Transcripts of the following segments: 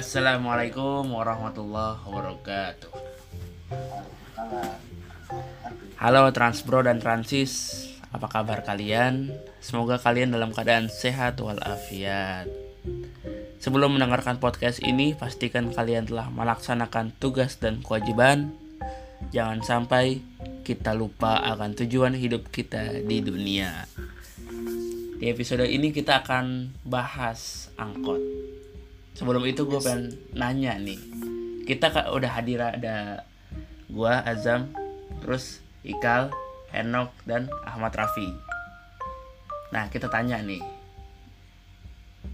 Assalamualaikum warahmatullahi wabarakatuh. Halo Transbro dan Transis, apa kabar kalian? Semoga kalian dalam keadaan sehat walafiat. Sebelum mendengarkan podcast ini, pastikan kalian telah melaksanakan tugas dan kewajiban. Jangan sampai kita lupa akan tujuan hidup kita di dunia. Di episode ini kita akan bahas angkot. Sebelum itu gue pengen nanya nih. Kita ka- udah hadir ada gua Azam, terus Ikal, Henok dan Ahmad Rafi. Nah, kita tanya nih.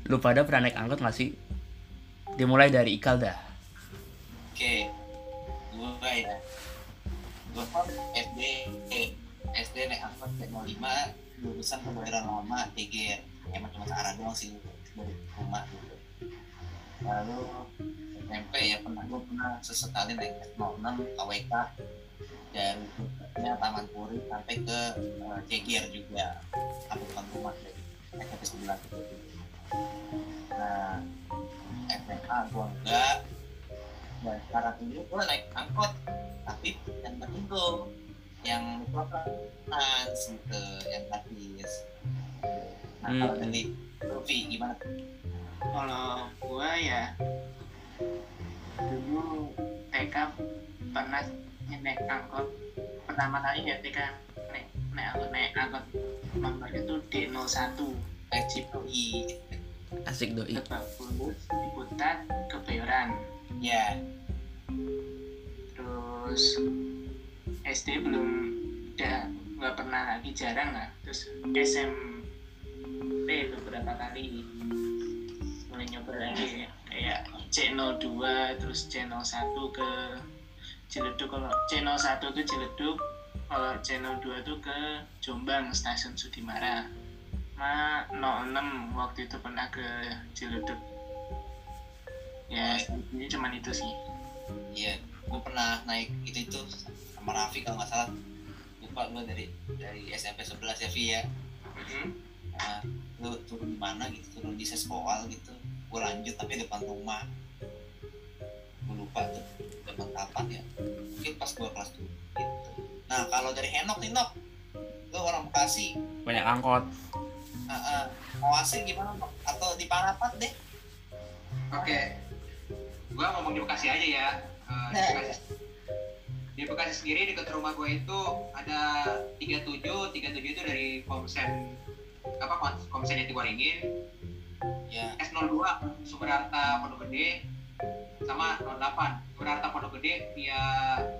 Lu pada pernah naik angkot gak sih? Dimulai dari Ikal dah. Oke, gue ya. Gue kan SD, SD naik angkot ke 05, lulusan pembayaran lama TG. Emang cuma searah doang sih dari rumah. Lalu SMP ya pernah gue pernah sesekali naik S06 KWK dan ya, Taman Puri sampai ke uh, Cegir juga depan rumah dari SMP sebelah nah SMA gue enggak dan sekarang ini gue naik angkot tapi yang Indo yang trans gitu yang gratis. Nah Hmm. kalau dari Luffy gimana kalau gua ya dulu TK pernah naik angkot. Pertama kali ya TK naik naik angkot naik angkot. Nomornya tuh D01 naik Cipui Asik doi. Bulus Ciputat Kebayoran ya. Terus SD belum udah nggak pernah lagi jarang lah. Terus SMP beberapa kali nyoba lagi kayak C02 terus C01 ke Ciledug kalau C01 tuh Ciledug kalau C02 tuh ke Jombang stasiun Sudimara. Ma 06 waktu itu pernah ke Ciledug. Ya ini cuman itu sih. Iya gue pernah naik itu itu sama Raffi kalau nggak salah. Lupa gue dari dari SMP 11 ya Vi ya. Nah, lu turun di mana gitu turun di seskoal gitu gue lanjut tapi depan rumah. Gue lupa tuh depan kapan ya. Mungkin pas gue kelas tuh gitu nah kalau dari Henok nih Nok. Lu orang Bekasi. Banyak angkot. uh, uh, Oasin gimana Nok? atau di Parapat deh. Oke, gua ngomong di Bekasi aja ya. Eh, di, Bekasi, di Bekasi sendiri dekat rumah gua itu ada 37, 37 itu dari Komsen apa Kom- Komsen Jati Waringin, ya S02 Sumber Harta Pondok Gede, sama 08 Sumber Harta Pondok Gede dia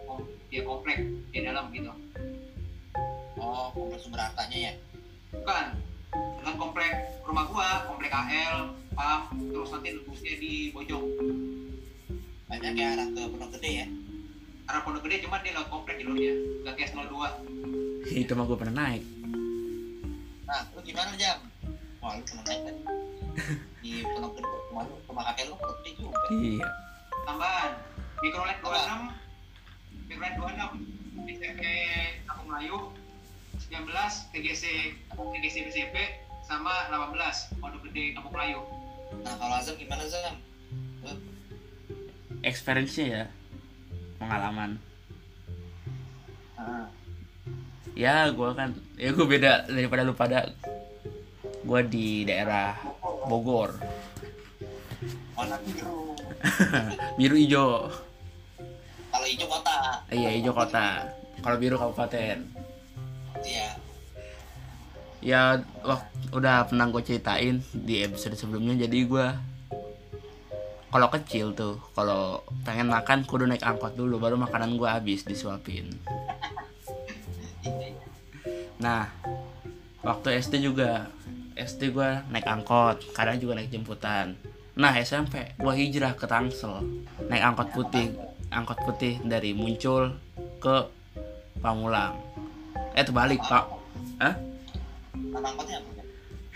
kom- dia komplek di dalam gitu. oh kompleks sumber hartanya ya Bukan dengan komplek rumah gua, komplek AL, PAM, terus nanti lembusnya di Bojong. banyak ya arah ke Pondok Gede ya Arah Pondok Gede cuma dia lewat komplek jalurnya, nggak kayak S02. Itu mah gue pernah naik. nah lu gimana jam wah lu pernah naik kan di Pondok Gede rumah kakek lu Pondok Gede juga Iya. tambahan mikrolet 26 mikrolet 26 SMP Kampung Melayu 19 TGC TGC BCP sama 18 Pondok Gede Kampung Melayu nah kalau Azam gimana Zam lu Experience-nya ya. Pengalaman. ah, Ya, gue kan, ya gue beda daripada lu pada. Gue di daerah Bogor, warna biru biru hijau. kalau hijau kota Iya, hijau kota. Kalau biru kabupaten. iya Ya, wah, udah pernah gue ceritain di episode sebelumnya. Jadi gue kalau kecil tuh, kalau pengen makan kudu naik angkot dulu, baru makanan gue habis disuapin. iya iya Nah, waktu SD juga SD gue naik angkot, kadang juga naik jemputan. Nah SMP gue hijrah ke Tangsel, naik angkot putih, angkot putih dari Muncul ke Pamulang. Eh terbalik pak, ya?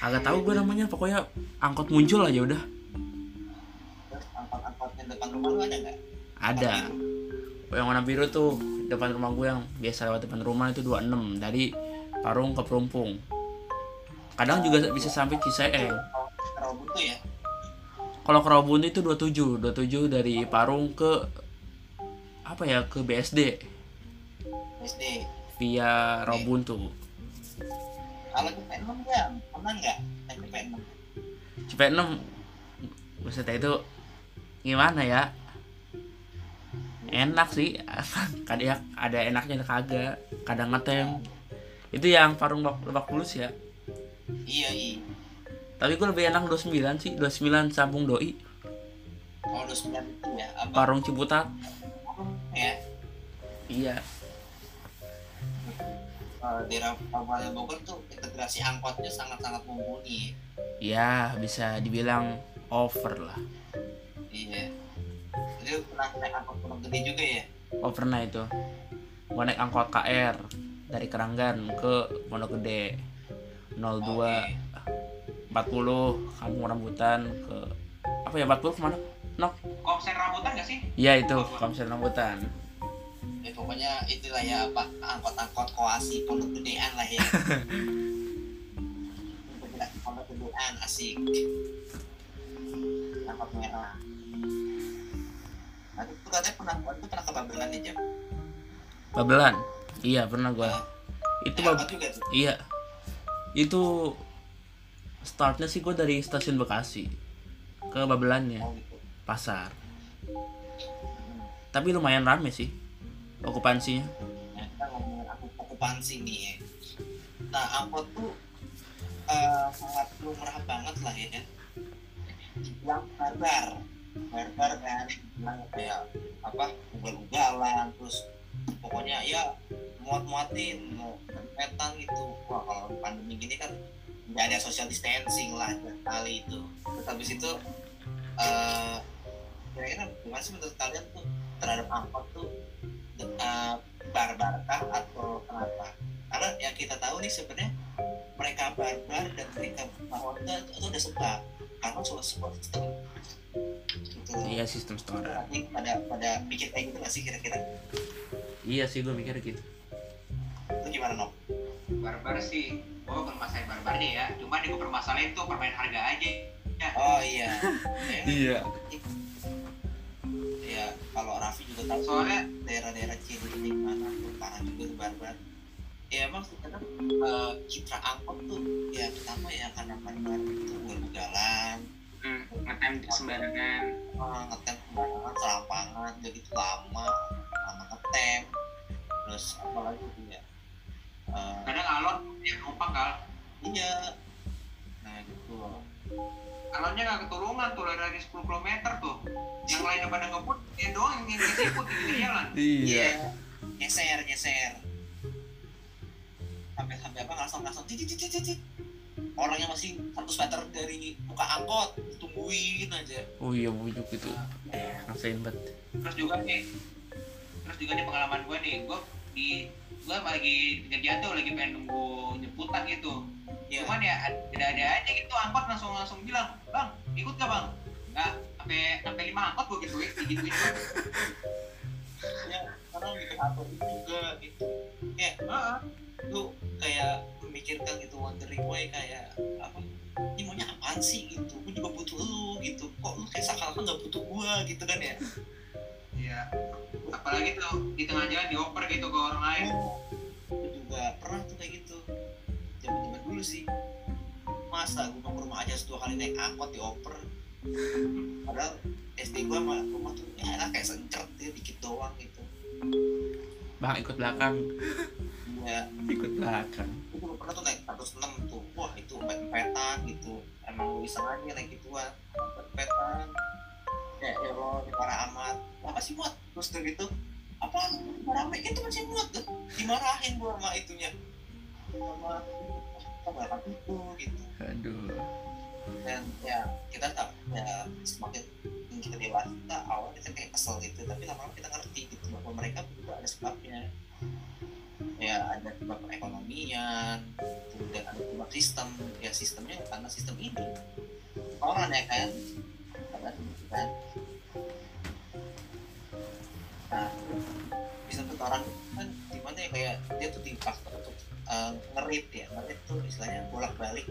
agak tahu gue namanya, pokoknya angkot Muncul aja udah. terus angkot-angkot yang depan rumah lu ada nggak Ada. Yang warna biru tuh depan rumah gue yang biasa lewat depan rumah itu 26 dari Parung ke Perumpung. Kadang juga bisa sampai Ciseeng. Kalau buntu ya? Kalau Rawabuntu itu 27 27 dari Parung ke apa ya ke BSD SD via Rawabuntu kalau ke P6 ya pernah nggak? Ke P6 CP6 maksudnya itu gimana ya? Enak sih. Kadang ada enaknya ada kagak. Kadang ngetem. Itu yang Parung Lebak, Lebak Bulus ya iya iya. Tapi gue lebih enak 29 sih 29 Sambung Doi. Udah sembilan itu ya apa? Parung Ciputat ya. Iya. Eh, daerah Kabupaten Bogor tuh integrasi angkotnya sangat-sangat mumpuni. Ya bisa dibilang over lah. Iya. Jadi pernah naik angkot pondok gede juga ya? Oh pernah itu. Gue naik angkot KR dari Keranggan ke Pondok Gede 02 40 kampung rambutan ke apa ya 40 ke mana? Nok? Komsen rambutan gak sih? iya itu komsel rambutan. Ya pokoknya itulah ya apa angkot-angkot koasi pondok gedean lah ya. Pondok gedean asik. Angkot merah. Nah, itu katanya pernah itu pernah ke Babelan ya jam Babelan? Iya pernah gue itu Bab- angkot juga tuh? iya itu startnya sih gue dari stasiun Bekasi ke Babelannya oh gitu pasar tapi lumayan rame sih okupansinya aku okupansi nih ya. Nah, angkot tuh eh, sangat lumrah banget lah ya. Dibilang barbar, barbar kan, bilang kayak apa, ugal-ugalan, terus pokoknya ya muat-muatin, mau petan gitu. Wah kalau pandemi gini kan nggak ada social distancing lah kali itu. Terus habis itu eh kira-kira gimana sih menurut kalian tuh terhadap angkot tuh uh, barbarkah atau kenapa? Karena yang kita tahu nih sebenarnya mereka barbar dan mereka bahwa itu, itu ada sebab karena soal sebuah sistem gitu. iya sistem Nanti pada pada pikir kayak gitu nggak sih kira-kira? iya sih gue mikir gitu Itu gimana Nok? Barbar sih. Gue bukan masalah barbarnya ya. Cuma yang gue permasalahin tuh permain harga aja. Ya. Oh iya. Ya, iya ya kalau Raffi juga tahu Soalnya daerah-daerah Cirebon di mana parah juga tuh barbar. Ya emang sih kadang eh, citra angkot tuh ya pertama ya karena barbar itu ugal-ugalan hmm, ngetem sembarangan uh, ngetem sembarangan serampangan udah gitu lama lama ngetem terus apa lagi tuh ya Eh, kadang alon dia numpang kal. iya. Nah gitu. Alonnya gak ketulungan tuh lari 10 km tuh. Yang lainnya pada ngebut, dia doang yang ngesiput di jalan. iya. Geser geser sampai sampai apa langsung langsung titit titit titit orangnya masih 100 meter dari muka angkot tungguin aja. Oh iya bujuk itu. Ngerasain banget. Terus juga nih, terus juga nih pengalaman gue nih, gue di gue lagi jalan tuh lagi pengen nunggu jemputan gitu. ya Cuman ya ada ada aja gitu angkot langsung langsung bilang, bang ikut gak bang? Nggak, sampai sampai lima angkot gue gitu gitu gitu. ya karena mikir apa juga gitu. Kayak lu kayak memikirkan gitu wondering why kayak apa ini maunya apaan sih? gitu. Gue juga butuh lu gitu. Kok lu kayak seakan-akan nggak butuh gua? gitu kan ya Iya. Apalagi tuh di tengah jalan dioper gitu ke orang lain. gue juga pernah tuh kayak gitu. Zaman zaman dulu sih. Masa gue mau ke rumah aja dua kali naik angkot dioper? Padahal SD gue sama rumah tuh ya kayak sencret dia dikit doang gitu. Bang ikut belakang. Ya ikut belakang. Gue pernah tuh naik 106 tuh. Wah itu empet-empetan gitu. Emang lu iseng aja naik gituan. Empet-empetan ya ya Allah di para amat. Apa sih buat terus udah gitu apaan rame itu masih muat tuh dimarahin gua sama itunya. Sama orang itu? Gitu. Aduh. Dan ya kita tak ya semakin kita dewasa awal kita kayak kesel gitu tapi lama-lama kita ngerti gitu bahwa mereka juga ada sebabnya. Ya ada sebab perekonomian kemudian ada sebab sistem ya sistemnya karena sistem ini. Orang ya kan? Gitu kan nah sistem setoran kan gimana ya kayak dia tuh dipaksa untuk uh, ngerit ya. Ngerit tuh istilahnya bolak balik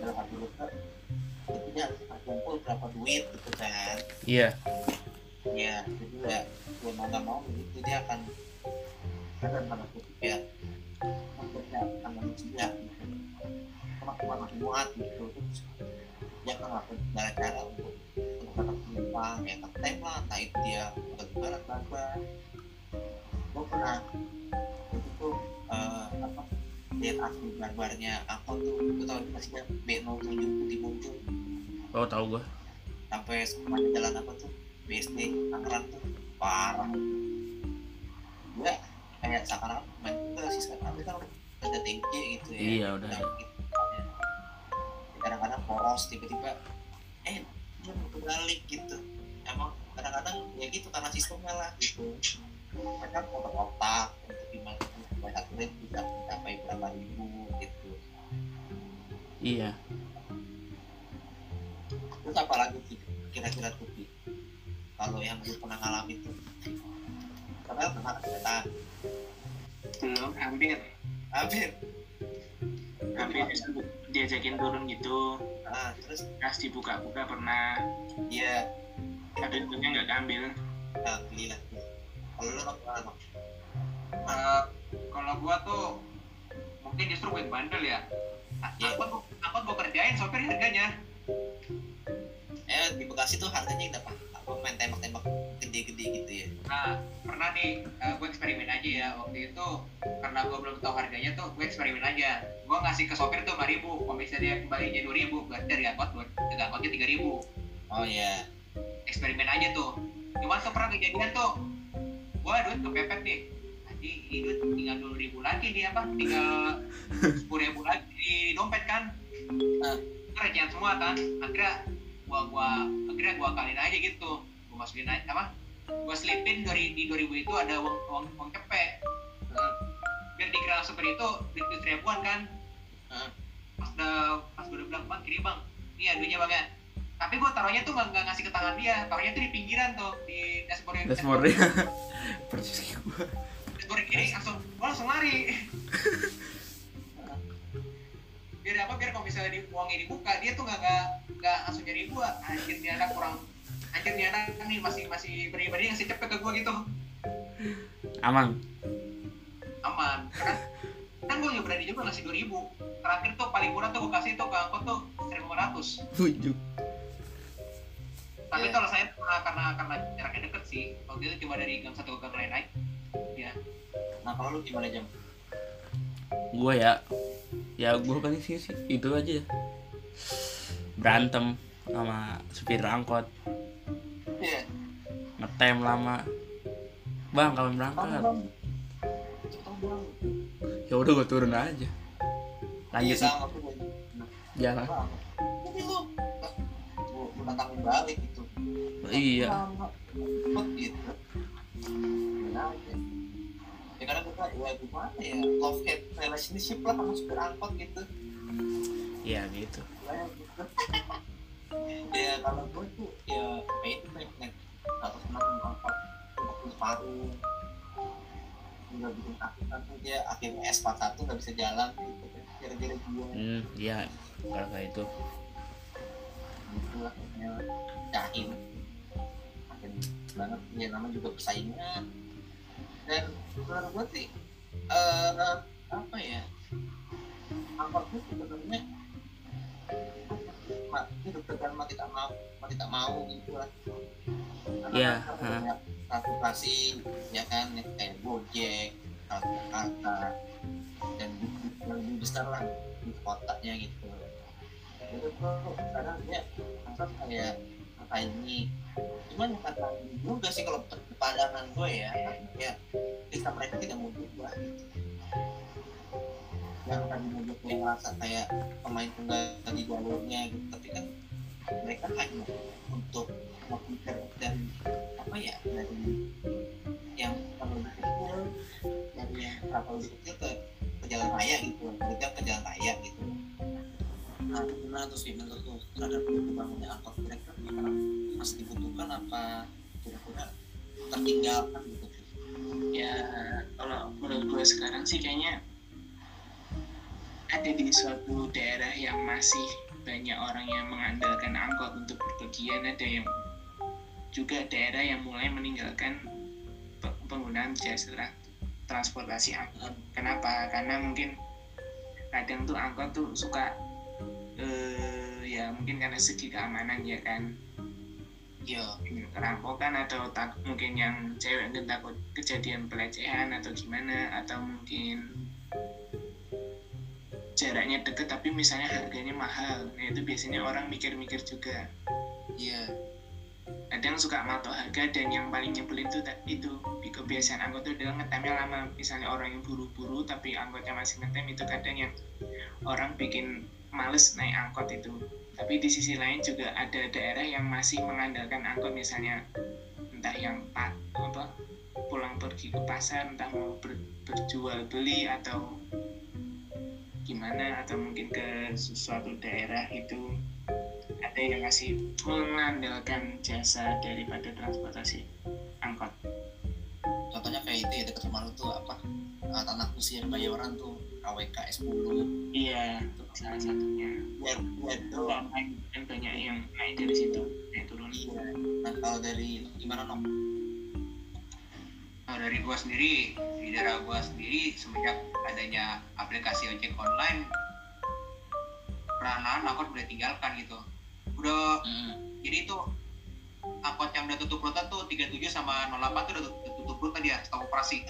dalam arti luka itu dia kumpul berapa duit gitu kan. Iya. Ya jadi ya ya mau nggak mau itu dia akan akan tanda kutip ya akan manusia gitu ke mana muat gitu. Terus dia akan melakukan cara untuk untuk tetap penumpang ya ngetem apa gue pernah itu tuh eh, apa lihat asli barbarnya angkot tuh itu tau masih kan B07 putih muncul oh tahu gua. Sampai semuanya jalan apa tuh BSD Tangerang tuh parah. Gue kayak sekarang main juga sih sekarang tapi kan ada tinggi gitu ya. Iya, udah. Ada. kadang-kadang poros tiba-tiba eh dia kebalik gitu kadang-kadang ya gitu karena sistemnya lah gitu. Mereka otak otak untuk gimana supaya atlet bisa mencapai berapa ribu gitu. Iya. Terus apa lagi sih kira-kira tuh kalau yang lu pernah ngalamin tuh? Karena pernah kereta belum hampir. Hampir. Hampir diajakin turun gitu. Nah terus? Pas dibuka-buka pernah. Dia tapi untungnya nggak keambil gila kalau? Eh, kalau gua tuh mungkin justru gue yang bandel ya. Iya. angkot gua- angkot gua kerjain sopir harganya. Eh di Bekasi tuh harganya berapa apa main tembak-tembak gede-gede gitu ya? Nah pernah nih eh, gue eksperimen aja ya. Waktu itu karena gue belum tahu harganya tuh gue eksperimen aja. Gue ngasih ke sopir tuh 5000 kalau misalnya dia kembalinya 2000 berarti dari angkot buat dari angkotnya 3000 oh iya eksperimen aja tuh. Cuman tuh pernah kejadian tuh. Gue duit kepepet nih. Jadi ini duit tinggal dua ribu lagi nih apa? Tinggal sepuluh ribu lagi di dompet kan. Ah. recehan semua kan. Akhirnya gua gua akhirnya gua kaliin aja gitu. Gua masukin aja apa? Gua selipin dari di 2000 itu ada uang uang, uang cepet Hmm. biar dikira sopir itu duit duit ribuan kan. Hmm. pas udah pas udah bilang bang kiri bang. Ini ya duitnya bang ya tapi gua taruhnya tuh nggak ngasih ke tangan dia. Taruhnya tuh di pinggiran tuh di dashboard dashboardnya persis gua. Dashboard kiri langsung gua langsung lari. Biar apa biar kalau misalnya di uangnya dibuka dia tuh nggak nggak langsung nyari gua. Anjir nih anak kurang anjir nih anak nih masih masih pribadi ngasih cepet ke gua gitu. Aman? Aman. Kan kan gue juga berani juga ngasih 2000 terakhir tuh paling murah tuh gue kasih tuh ke angkot tuh 1500 tujuh tapi Iya. kalau saya karena karena karena jaraknya deket sih waktu itu cuma dari gang satu ke gang lain naik. Ya nah kalau lu gimana jam gua ya ya gua paling sih sih itu aja. Berantem sama supir angkot. Iya. Ngetem lama. Bang kapan berangkat. Ya udah gua turun aja. Iya lanjut sama tuh jalan. Gua datangin balik gitu iya. Aja. ya karena kita ya gimana ya? Love hate relationship lah sama supir angkot gitu. Iya gitu. Ya gitu. Ya kalau gue tuh ya itu nggak bikin sakit tuh dia akhirnya S41 nggak bisa jalan gitu kan gara-gara gue hmm iya kalau kayak itu lah kayaknya jahil makin banget ya namanya juga persaingan. Dan menurut gue sih eh apa ya angkot itu sebenarnya itu deg-degan mau tidak mau mau tidak mau gitu lah. Iya, banyak transportasi ya kan kayak gojek kata dan lebih besar lah di kotanya gitu. Itu tuh kadang dia angkat kayak apa ini cuman kata juga sih kalau pandangan gue ya ya sistem mereka tidak mau berubah gitu yang tadi gue kayak ngerasa kayak pemain tunggal di jalurnya gitu tapi kan mereka hanya untuk memikir dan apa ya dari yang terlalu kecil dari yang terlalu kecil ke, ke jalan raya gitu mereka ke jalan raya gitu. Nah gimana tuh sih menurut terhadap dibangunnya angkot mereka? gimana masih dibutuhkan apa kira-kira tertinggalkan gitu? Ya kalau menurut gue sekarang sih kayaknya ada di suatu daerah yang masih banyak orang yang mengandalkan angkot untuk berpergian. Ada yang juga daerah yang mulai meninggalkan pe- penggunaan jasa tra- transportasi angkot. Kenapa? Karena mungkin kadang tuh angkot tuh suka eh, ya mungkin karena segi keamanan ya kan iya kerampokan atau tak mungkin yang cewek mungkin takut kejadian pelecehan atau gimana atau mungkin jaraknya deket tapi misalnya harganya mahal. Nah itu biasanya orang mikir-mikir juga. Iya. Kadang suka matok harga dan yang paling nyebelin ta- itu. Kebiasaan angkot itu adalah ngetemnya lama. Misalnya orang yang buru-buru tapi angkotnya masih ngetem itu kadang yang orang bikin males naik angkot itu tapi di sisi lain juga ada daerah yang masih mengandalkan angkot misalnya entah yang pak apa pulang pergi ke pasar entah mau ber- berjual beli atau gimana atau mungkin ke sesuatu daerah itu ada yang masih mengandalkan jasa daripada transportasi angkot. Contohnya kayak itu ya dekat rumah lu tuh apa uh, tanah kusir bayoran tuh KWK S10 iya salah satunya. Buat buat itu tuh kan banyak yang naik dari situ naik turun. Iya nah kalau dari gimana nom? Nah, dari gua sendiri di daerah gua sendiri semenjak adanya aplikasi ojek online peranan angkot udah tinggalkan gitu. Udah hmm. jadi itu angkot yang udah tutup rute tuh 37 sama 08 tuh udah tutup, tutup rute dia stop operasi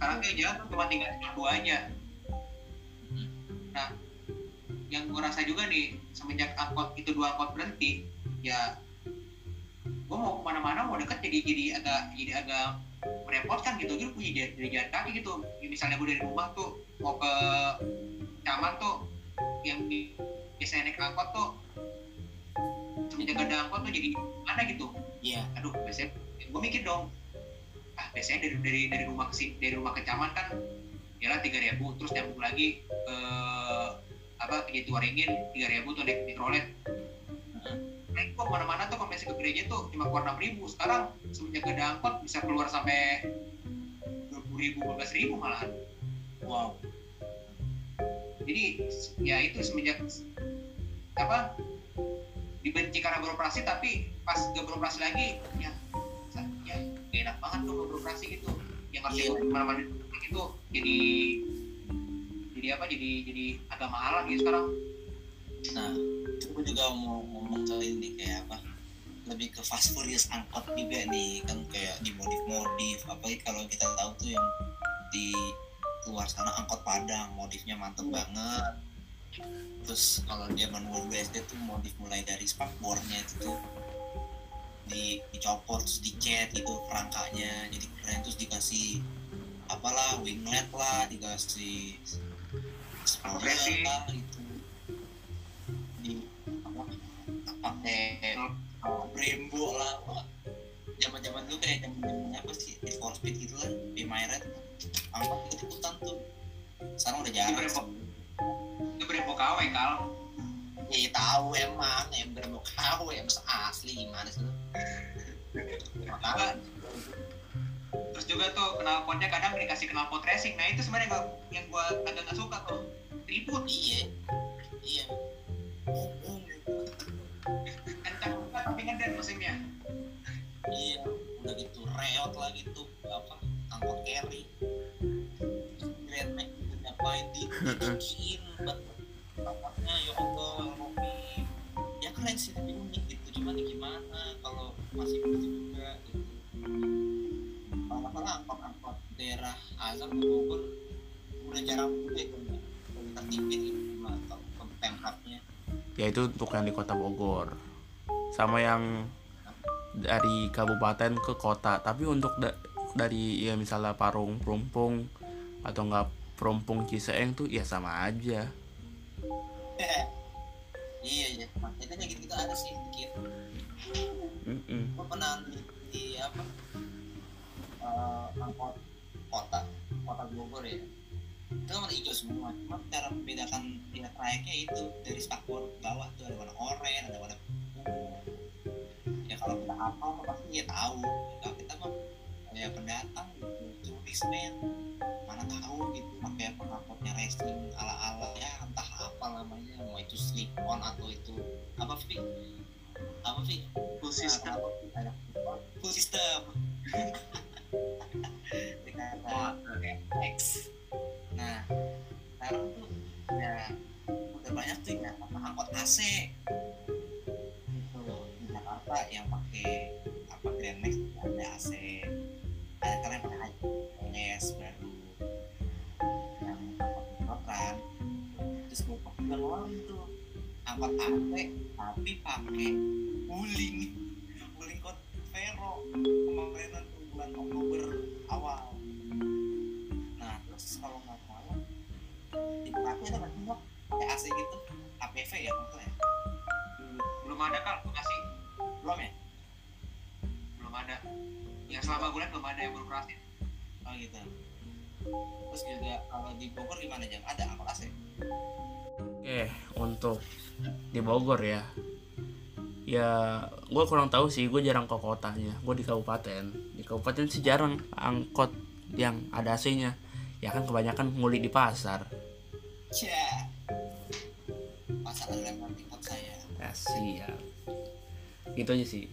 sekarang kayak jalan tuh cuma tinggal dua aja nah yang gue rasa juga nih semenjak angkot itu dua angkot berhenti ya gue mau ke mana-mana mau deket jadi jadi agak jadi agak merepotkan gitu. Gitu punya jalan, jadi jalan kaki gitu. Misalnya gue dari rumah tuh mau ke caman tuh yang di biasanya naik angkot tuh semenjak ada angkot tuh jadi mana gitu. Iya. Aduh biasanya gue mikir dong ah biasanya dari dari dari rumah ke dari rumah ke caman kan ya tiga ribu terus nyambung lagi ke apa tiga ringin tiga ribu tuh naik mikrolet nah kok ke mana-mana tuh kalau ke gereja tuh cuma keluar enam ribu. Sekarang semenjak ada angkot bisa keluar sampai dua puluh ribu dua belas ribu malahan. Wow. Jadi ya itu semenjak apa dibenci karena beroperasi tapi pas gak beroperasi lagi ya enak banget tuh beroperasi gitu. Yang harus Iya. ke mana-mana itu jadi jadi apa jadi jadi agak mahal lagi sekarang. Nah gue juga mau ngomong soal ini kayak apa lebih ke fast furious angkot juga nih kan kayak dimodif modif apalagi kalau kita tahu tuh yang di luar sana angkot Padang modifnya mantep banget. Terus kalau dia manual BSD tuh modif mulai dari spakbornya itu tuh di dicopot terus dicat gitu kerangkanya jadi keren terus dikasih apalah winglet lah dikasih spoiler Racing. lah gitu. Di apa pakai Brembo lah Wah, zaman-zaman dulu kayak zaman-zaman apa sih? Need for Speed gitu kan di Myred angkot ikut ikutan tuh. Sekarang udah jarang itu berembo KW kal ya tahu emang yang Brembo KW yang asli gimana sih? Terus juga tuh knalpotnya kadang dikasih knalpot racing. Nah itu sebenarnya gua- yang gua agak gak suka tuh. Ribut. Iya iya. Kencang banget tapi ngeden mesinnya iya udah gitu reot lagi tuh apa angkot carry. Grand Max gitu ngapain di dibikin ya Allah ya keren sih tapi unik gitu. Cuman ya gimana kalau masih begitu juga gitu. Kalau masalah angkot-angkot daerah Azam Bogor udah jarang juga udah tertipin gitu atau pemkapnya ya itu untuk yang di kota Bogor. Sama yang dari kabupaten ke kota. Tapi untuk da- dari ya misalnya Parung Perumpung atau enggak Perumpung Ciseeng tuh ya sama aja iya iya. Makanya kayak gitu, gitu ada sih dikit Mm-mm. gue pernah di, di apa? Eh, angkot kota. Kota Bogor ya. Itu warna hijau semua. Cuma cara membedakan ya trayeknya itu dari spakbor bawah tuh ada warna oranye ada warna ungu. Ya kalau kita apa pasti ya tahu. Kalau kita mah kayak pendatang gitu turis men. Mana tahu gitu pakai apa angkotnya racing ala ala ya namanya? Mau itu slip on atau itu apa Vi apa Vi full system. full system. Dengan X. Nah sekarang tuh ya udah banyak tuh ya angkot AC itu di Jakarta yang pakai apa Grand Max ada AC ada yang pakai HIS baru. Yang Mikron terus gue doang tuh angkot AC tapi pakai wuling wuling kot Vero kemarin tuh bulan Oktober awal. Nah terus kalau nggak salah di Bekasi ada nggak pakai AC gitu. APV ya maksudnya. Belum ada kal bekasi belum ya? Belum ada. Yang selama bulan belum ada yang beroperasi oh gitu. Terus juga kalau di Bogor gimana jam ada angkot AC Oke, untuk di Bogor ya. Ya, gue kurang tahu sih, gue jarang ke kotanya. Gue di kabupaten. Di kabupaten sih jarang angkot yang ada AC-nya. Ya kan kebanyakan nguli di pasar. ya pasar tingkat saya Ya siap. Gitu aja sih.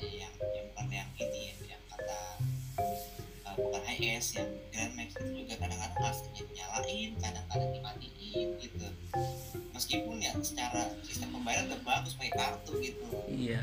Ya yang yang bukan yang ini ya yang kata uh, bukan HS yang Grand Max itu juga kadang-kadang AC-nya dinyalain kadang-kadang dimatiin gitu meskipun ya secara sistem pembayaran udah bagus pakai kartu gitu Iya.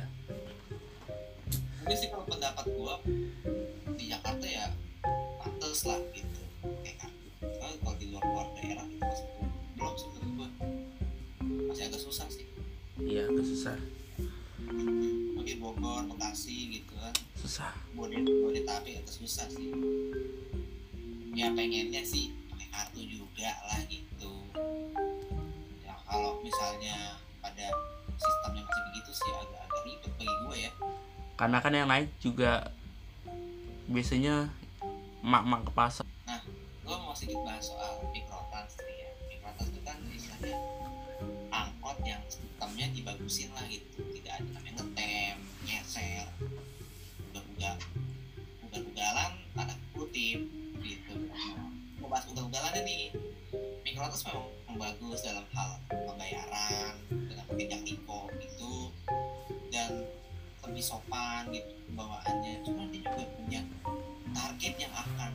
Karena kan yang naik juga biasanya mak-mak ke pasar. gue mau sedikit bahas soal mikrotrans ya. Mikrotrans itu kan istilahnya angkot yang sistemnya dibagusin lah gitu. Tidak ada namanya ngetem nyeser ugal-ugal ugal-ugalan tanda kutip gitu. Nah, mau bahas ugal-ugalannya nih mikrotrans memang bagus dalam hal sopan gitu bawaannya cuma dia juga punya target yang akan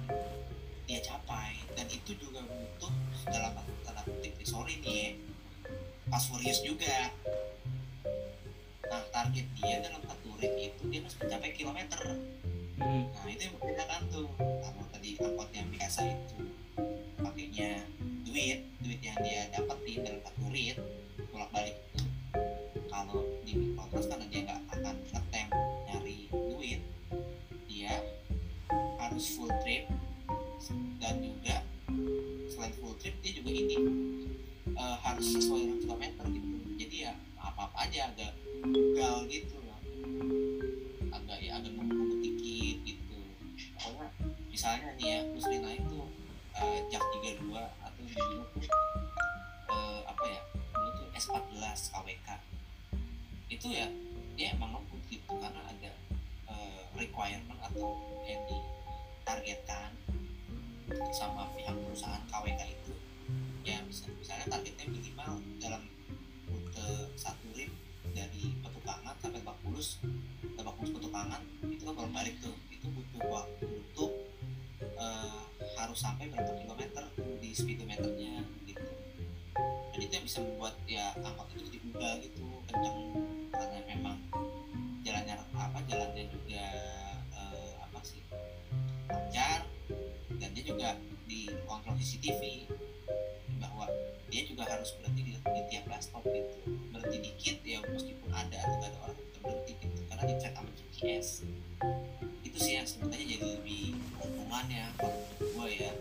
dia capai. Dan itu juga butuh dalam tanda kutip sorry nih ya pasfurious juga. Nah target dia dalam satu ring itu dia harus mencapai kilometer. Hmm. nah itu yang membedakan tuh kalau tadi angkot yang biasa itu. Pakainya duit duit yang dia dapetin dalam satu ring bolak balik kalau di mikrotrans karena dia nggak akan harus full trip. Dan juga selain full trip dia juga ini eh, harus sesuai dengan kilometer gitu. Jadi ya apa apa aja agak gagal gitu stop gitu. Berhenti dikit ya meskipun ada atau gak ada orang tetap berhenti gitu. Karena di track sama GPS itu sih yang sebenarnya jadi lebih keuntungannya kalau menurut gue ya.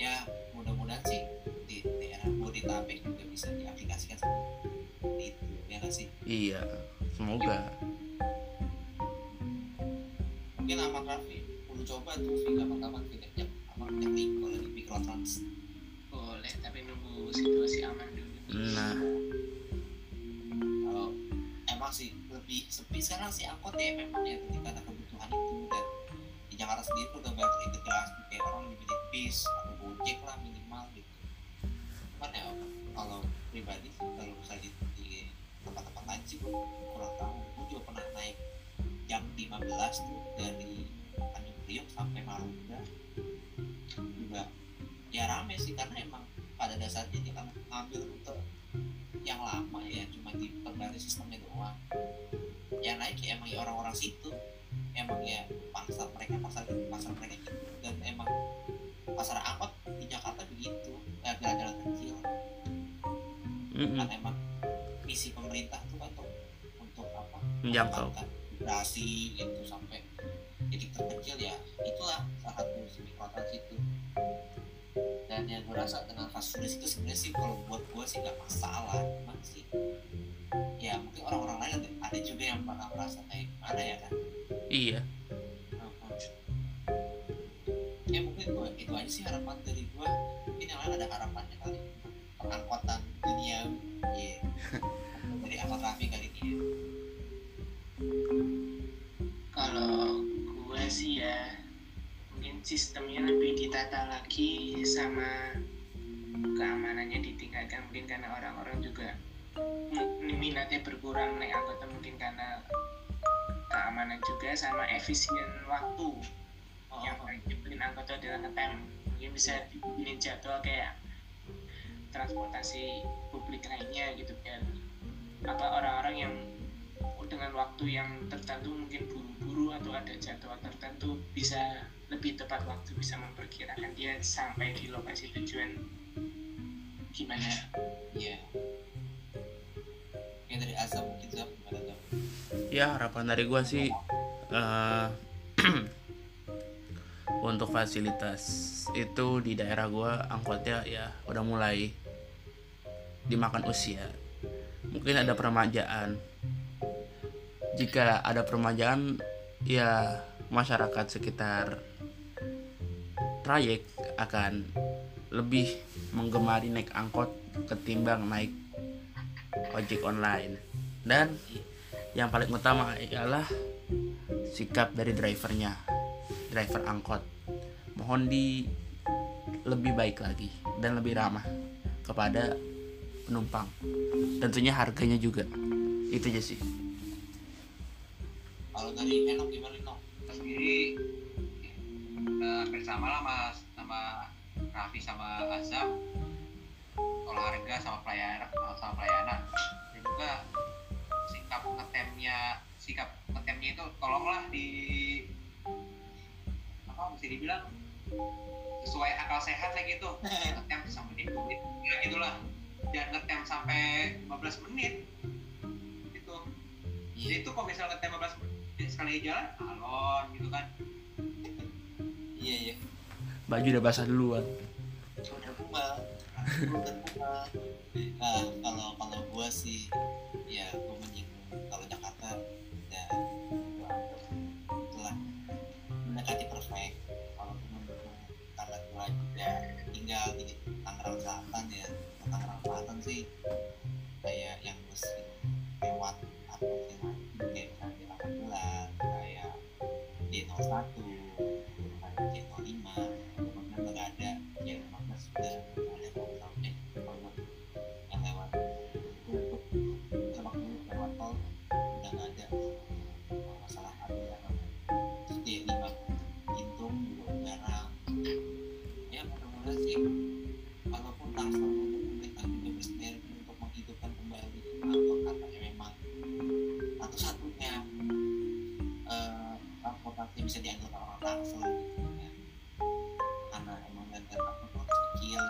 Ya mudah-mudahan sih di daerah Bodetabek juga bisa diaplikasikan seperti itu ya nggak sih? Iya, semoga. mungkin aman Raffi perlu coba tuh sih kapan-kapan tidak jam apa teknik kalau di mikrotrans boleh tapi nunggu situasi aman dulu Nah, kalau emang masih lebih sepi sekarang sih angkot ya memang ya ketika ada kebutuhan itu dan di Jakarta sendiri tuh udah banyak terintegrasi kayak orang lebih bis atau gojek lah minimal gitu. Cuman ya kalau pribadi sih kalau misalnya di, tempat-tempat lain sih kurang tahu. Gue juga pernah naik jam 15 tuh dari Tanjung Priok sampai Marunda. Juga ya rame sih karena emang pada dasarnya kan ngambil rute yang lama ya cuma diperbarui sistemnya doang. Yang naik ya emang ya orang-orang situ. Emang ya pasar mereka pasar pasar mereka gitu. Dan emang pasar angkot di Jakarta begitu ya jalan-jalan kecil. Mm-mm. kan emang misi pemerintah tuh kan untuk untuk apa? Menjangkau. Mengembangkan migrasi itu sampai titik terkecil ya itulah salah satu semi kota situ dan yang gue rasa dengan kasus itu sebenarnya sih kalau buat gue sih nggak masalah cuman sih ya mungkin orang-orang lain ada, ada juga yang bakal merasa kayak gimana ya kan? Iya. Ya mungkin gua, itu aja sih harapan dari gue mungkin yang lain ada harapannya kali. Pengangkutan dunia iya. Dari Ahmad Rafi kali ini ya. kalau gue sih ya sistemnya lebih ditata lagi sama keamanannya ditingkatkan. Mungkin karena orang-orang juga minatnya berkurang naik anggota mungkin karena keamanan juga sama efisien waktu oh, yang nyebelin anggota adalah ngetem. Mungkin bisa dibikin jadwal kayak transportasi publik lainnya gitu biar apa orang-orang yang dengan waktu yang tertentu mungkin buru-buru atau ada jadwal tertentu bisa lebih tepat waktu bisa memperkirakan dia sampai di lokasi tujuan gimana. Iya. Kayak dari Azam mungkin Zam gimana Zam ya harapan dari gua sih eh, untuk fasilitas itu di daerah gua angkotnya ya udah mulai dimakan usia. Mungkin ada peremajaan jika ada peremajaan ya masyarakat sekitar trayek akan lebih menggemari naik angkot ketimbang naik ojek online. Dan yang paling utama ialah sikap dari drivernya driver angkot. Mohon di lebih baik lagi dan lebih ramah kepada penumpang. Tentunya harganya juga. Itu aja sih. Kalau dari Enok gimana hampir sama lah mas sama Raffi sama Azam. Olahraga sama pelayanan sama pelayanan. Dan juga sikap ngetemnya sikap ngetemnya itu tolonglah di apa mesti dibilang sesuai akal sehat lah gitu. Ngetem sampai di duit ya gitulah. Dan ngetem sampai 15 menit gitu. Jadi itu kalau misalnya ngetem 15 menit sekali jalan alon gitu kan iya iya. Baju udah basah duluan. Udah bunga nah kalau kalau gua sih ya gua menyinggung kalau Jakarta ya gua anggap itulah mendekati perfect. Kalau karena gua juga tinggal di Tangerang Selatan ya. Tangerang Selatan sih kayak yang gua sering lewat atau kayak misalnya di 18 kayak di 01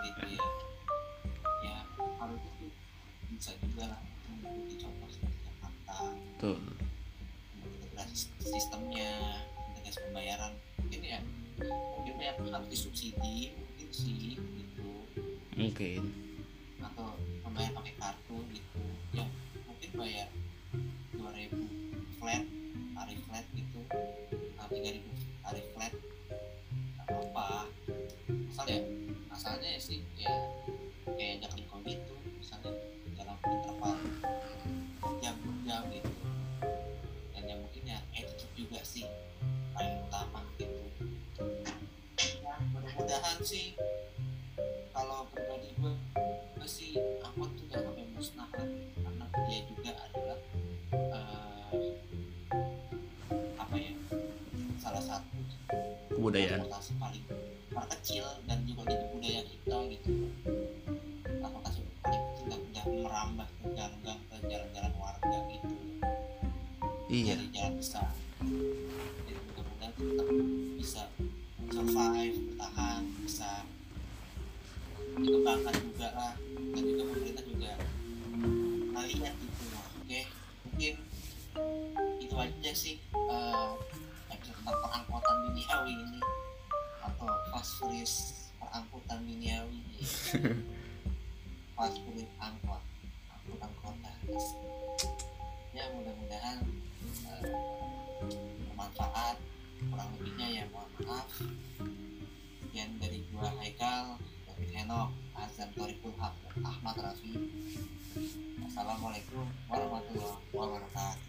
gitu ya. Ya harusnya sih bisa juga lah mengikuti contoh seperti Jakarta. Tuh integrasi sistemnya integrasi pembayaran. Mungkin ya mungkin ya harus disubsidi mungkin sih gitu. Mungkin. Atau membayar pakai kartu gitu. Ya mungkin bayar kebudayaan transportasi paling terkecil dan juga jadi budaya kita gitu. Transportasi paling kecil dan udah merambah ke gang-gang ke jalan-jalan warga gitu. Iya. Dari jalan besar. Jadi mudah-mudahan tetap bisa survive bertahan bisa dikembangkan juga lah. Dan juga pemerintah juga melihat itu oke mungkin itu aja sih duniawi ini. Atau fast freeze perangkutan duniawi. Fast food angkot angkutan kota. Ya mudah-mudahan eh, bermanfaat. Kurang lebihnya ya mohon maaf. Sekian dari gua Haikal David Henok Azam Torikul Haq Ahmad Rafi. Assalamualaikum warahmatullahi wabarakatuh